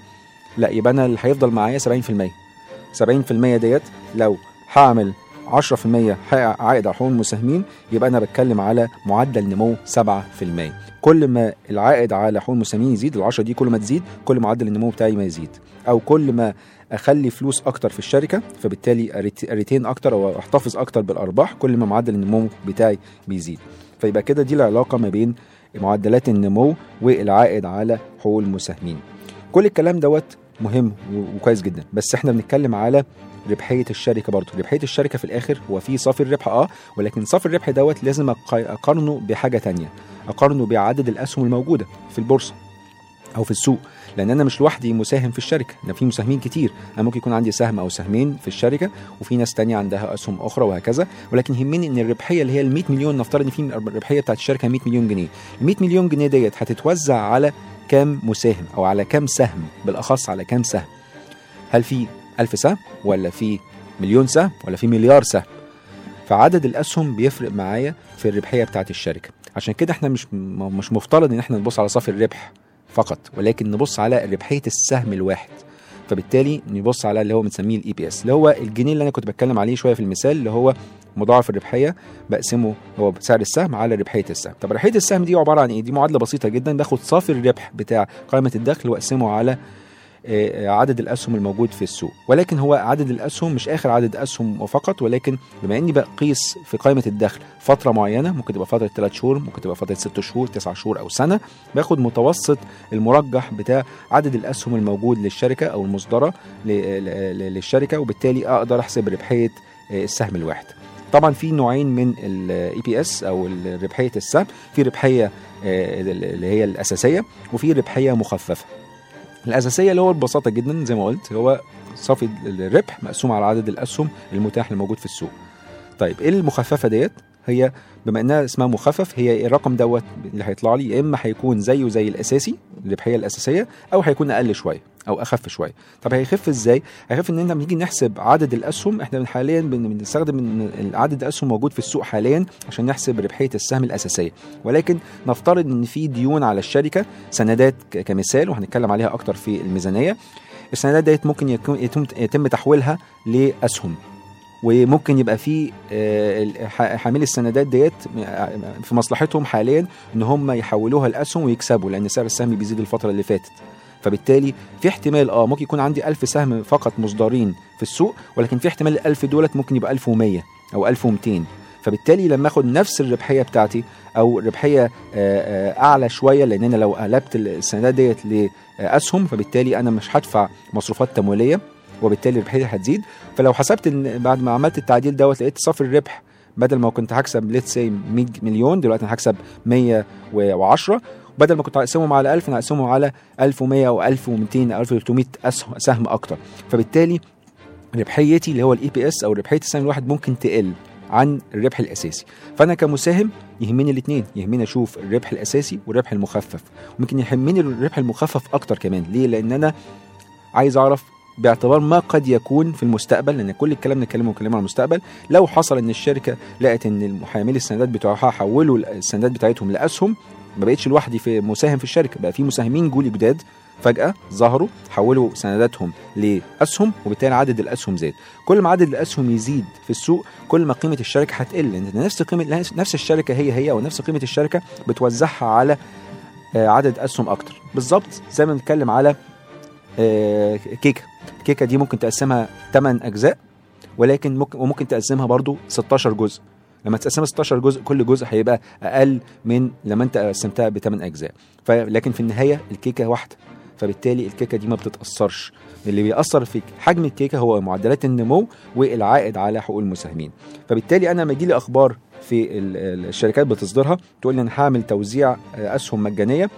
لا يبقى أنا اللي هيفضل معايا 70% 70% ديت لو هعمل 10% حقق عائد على حقوق المساهمين. يبقى أنا بتكلم على معدل نمو 7% كل ما العائد على حقوق المساهمين يزيد ال 10 دي كل ما تزيد كل معدل النمو بتاعي ما يزيد. أو كل ما أخلي فلوس أكتر في الشركة فبالتالي أريتين أكتر أو أحتفظ أكتر بالأرباح كل ما معدل النمو بتاعي بيزيد. فيبقى كده دي العلاقة ما بين معدلات النمو والعائد على حقوق المساهمين. كل الكلام دوت مهم وكويس جدا. بس إحنا بنتكلم على ربحية الشركة برضه. ربحية الشركة في الآخر هو في صافي الربح آه ولكن صافي الربح دوت لازم أقارنه بحاجة تانية. أقارنه بعدد الأسهم الموجودة في البورصة أو في السوق. لأن أنا مش لوحدي مساهم في الشركة. أنا في مساهمين كتير. أنا ممكن يكون عندي سهم أو سهمين في الشركة وفي ناس تانية عندها أسهم أخرى وهكذا. ولكن يهمني إن الربحية اللي هي ال 100 مليون نفترض إن في الربحية بتاعت الشركة 100 مليون جنيه. ال 100 مليون جنيه ديت هتتوزع على كام مساهم أو على كام سهم؟ بالأخص على كام سهم؟ هل في ألف سهم ولا في مليون سهم ولا في مليار سهم. فعدد الأسهم بيفرق معايا في الربحية بتاعت الشركة. عشان كده إحنا مش مش مفترض إن إحنا نبص على صافي الربح فقط ولكن نبص على ربحية السهم الواحد. فبالتالي نبص على اللي هو بنسميه ال EPS اللي هو الجنيه اللي أنا كنت بتكلم عليه شوية في المثال اللي هو مضاعف الربحية بقسمه هو سعر السهم على ربحية السهم. طب ربحية السهم دي عبارة عن إيه؟ دي معادلة بسيطة جدا باخد صافي الربح بتاع قائمة الدخل وأقسمه على عدد الأسهم الموجود في السوق. ولكن هو عدد الأسهم مش آخر عدد أسهم فقط ولكن بما إني بقيس في قائمة الدخل فترة معينة ممكن تبقى فترة 3 شهور ممكن تبقى فترة 6 شهور 9 شهور أو سنة باخد متوسط المرجح بتاع عدد الأسهم الموجود للشركة أو المصدرة للشركة وبالتالي أقدر أحسب ربحية آه، السهم الواحد. طبعا في نوعين من ال EPS أو ربحيه السهم في ربحية آه، اللي هي الأساسية وفي ربحية مخففة. الأساسية اللي هو ببساطة جدا زي ما قلت هو صافي الربح مقسوم على عدد الأسهم المتاح الموجود في السوق. طيب إيه المخففة ديت؟ هي بما إنها اسمها مخفف هي الرقم دوت اللي هيطلع لي يا إما هيكون زيه زي الأساسي الربحية الأساسية أو هيكون أقل شوية. أو أخف شوية. طب هيخف إزاي؟ هيخف إن إحنا بنيجي نحسب عدد الأسهم إحنا حاليا بن- بنستخدم عدد الأسهم موجود في السوق حاليا عشان نحسب ربحية السهم الأساسية. ولكن نفترض إن في ديون على الشركة سندات كمثال وهنتكلم عليها أكتر في الميزانية. السندات ديت ممكن يكون يتم, يتم تحويلها لأسهم. وممكن يبقى في آه، حاملي السندات ديت آه، في مصلحتهم حاليا إن هم يحولوها لأسهم ويكسبوا لأن سعر السهم بيزيد الفترة اللي فاتت. فبالتالي في احتمال آه ممكن يكون عندي ألف سهم فقط مصدرين في السوق ولكن في احتمال الألف دولت ممكن يبقى 1100 أو 1200 فبالتالي لما آخد نفس الربحية بتاعتي أو ربحية آه، آه، أعلى شوية لأن أنا لو قلبت السندات ديت لأسهم فبالتالي أنا مش هدفع مصروفات تمويلية وبالتالي الربحيه هتزيد. فلو حسبت إن بعد ما عملت التعديل دوت لقيت صافي الربح بدل ما كنت هكسب let's say 100 مليون دلوقتي أنا هكسب 110 بدل ما كنت هقسمهم على 1000 أنا هقسمهم على 1100 أو 1200 أو 1300 أسهم- سهم أكتر. فبالتالي ربحيتي اللي هو ال EPS أو ربحية السهم الواحد ممكن تقل عن الربح الأساسي. فأنا كمساهم يهمني الاثنين يهمني أشوف الربح الأساسي والربح المخفف. ممكن يهمني الربح المخفف أكتر كمان. ليه؟ لأن أنا عايز أعرف باعتبار ما قد يكون في المستقبل لأن كل الكلام بنتكلمه بنتكلم عن المستقبل. لو حصل إن الشركة لقت إن المحاملي السندات بتوعها حولوا السندات بتاعتهم لأسهم ما بقتش لوحدي في مساهم في الشركة بقى في مساهمين جولي جداد فجأة ظهروا حولوا سنداتهم لأسهم وبالتالي عدد الأسهم زاد. كل ما عدد الأسهم يزيد في السوق كل ما قيمة الشركة هتقل. لأن نفس قيمة نفس الشركة هي هي أو نفس قيمة الشركة بتوزعها على آه، عدد أسهم أكتر. بالظبط زي ما بنتكلم على آه، كيكه الكيكه دي ممكن تقسمها 8 أجزاء ولكن ممكن وممكن تقسمها برضو 16 جزء. لما تقسمها 16 جزء كل جزء هيبقى أقل من لما أنت قسمتها ب 8 اجزاء لكن في النهاية الكيكة واحدة. فبالتالي الكيكة دي ما بتتأثرش. اللي بيأثر في حجم الكيكة هو معدلات النمو والعائد على حقوق المساهمين. فبالتالي أنا لما يجي لي أخبار في ال- ال- الشركات بتصدرها تقول لي أنا هعمل توزيع آه، أسهم مجانية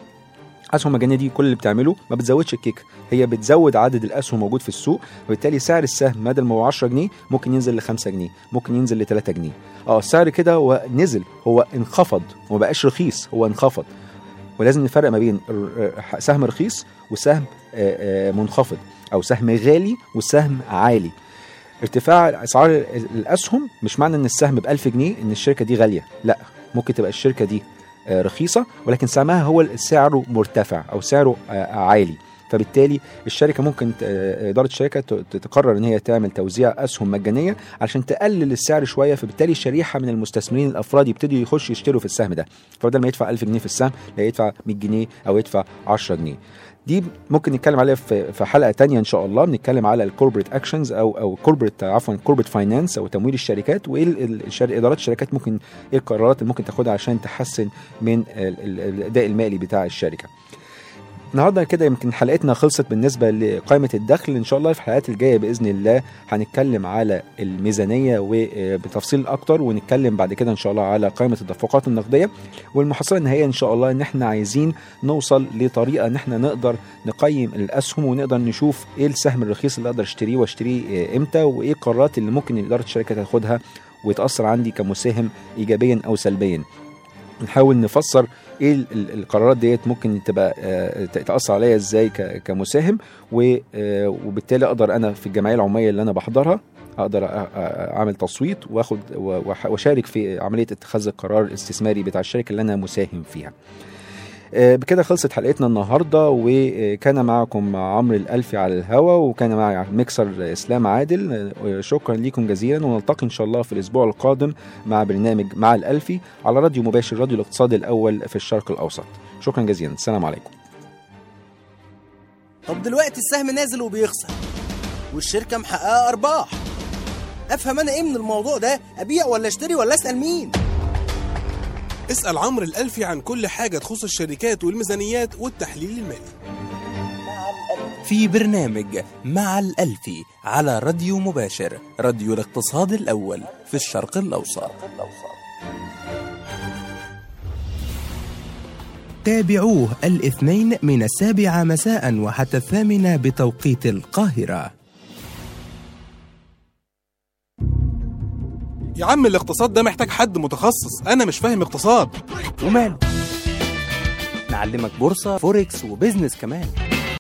أسهم مجانية دي كل اللي بتعمله ما بتزودش الكيكه هي بتزود عدد الأسهم موجود في السوق وبالتالي سعر السهم بدل ما هو 10 جنيه ممكن ينزل ل 5 جنيه ممكن ينزل ل 3 جنيه. آه السعر كده هو نزل هو انخفض وما بقاش رخيص هو انخفض. ولازم نفرق ما بين ر- سهم رخيص وسهم آه، آه، منخفض أو سهم غالي وسهم عالي. ارتفاع أسعار ال- الأسهم مش معنى إن السهم ب 1000 جنيه إن الشركة دي غالية لأ ممكن تبقى الشركة دي آه، رخيصة ولكن سهمها هو سعره مرتفع أو سعره آه، عالي. فبالتالي الشركة ممكن آه، إدارة الشركة تقرر إن هي تعمل توزيع أسهم مجانية عشان تقلل السعر شوية فبالتالي شريحة من المستثمرين الأفراد يبتدوا يخشوا يشتروا في السهم ده. فبدل ما يدفع 1000 جنيه في السهم لا يدفع 100 جنيه أو يدفع 10 جنيه. دي ممكن نتكلم عليها في في حلقة تانية إن شاء الله. بنتكلم على ال corporate actions أو أو corporate عفوا corporate finance أو تمويل الشركات وإيه إدارات الشركات ممكن إيه القرارات اللي ممكن تاخدها عشان تحسن من ال- ال- الأداء المالي بتاع الشركة. النهارده كده يمكن حلقتنا خلصت بالنسبة لقائمة الدخل. إن شاء الله في الحلقات الجاية بإذن الله هنتكلم على الميزانية وبتفصيل أكتر ونتكلم بعد كده إن شاء الله على قائمة التدفقات النقدية. والمحصلة النهائية إن شاء الله إن إحنا عايزين نوصل لطريقة إن إحنا نقدر نقيم الأسهم ونقدر نشوف إيه السهم الرخيص اللي أقدر أشتريه وأشتريه آه، إمتى وإيه القرارات اللي ممكن إدارة الشركة تاخدها وتأثر عندي كمساهم ايجابيا أو سلبيا. نحاول نفسر إيه ال- ال- القرارات ديت ممكن تبقى آه، تأثر عليا إزاي كمساهم؟ آه، وبالتالي أقدر أنا في الجمعية العمومية اللي أنا بحضرها أقدر اعمل تصويت واخد واشارك في عملية اتخاذ القرار الاستثماري بتاع الشركة اللي أنا مساهم فيها. بكده خلصت حلقتنا النهارده وكان معكم عمرو الألفي على الهوا وكان معي ميكسر إسلام عادل. آه، شكرا لكم جزيلا ونلتقي إن شاء الله في الأسبوع القادم مع برنامج مع الألفي على راديو مباشر راديو الاقتصاد الأول في الشرق الأوسط. شكرا جزيلا السلام عليكم. طب دلوقتي السهم نازل وبيخسر والشركة محققة أرباح. أفهم أنا إيه من الموضوع ده؟ أبيع ولا أشتري ولا أسأل مين؟ اسأل عمرو الألفي عن كل حاجة تخص الشركات والميزانيات والتحليل المالي. في برنامج مع الألفي على راديو مباشر راديو الاقتصاد الأول في الشرق الأوسط. تابعوه الاثنين من السابعة مساء وحتى الثامنة بتوقيت القاهرة. يا عم الاقتصاد ده محتاج حد متخصص. أنا مش فاهم اقتصاد. وماله؟ نعلمك بورصة forex و business كمان.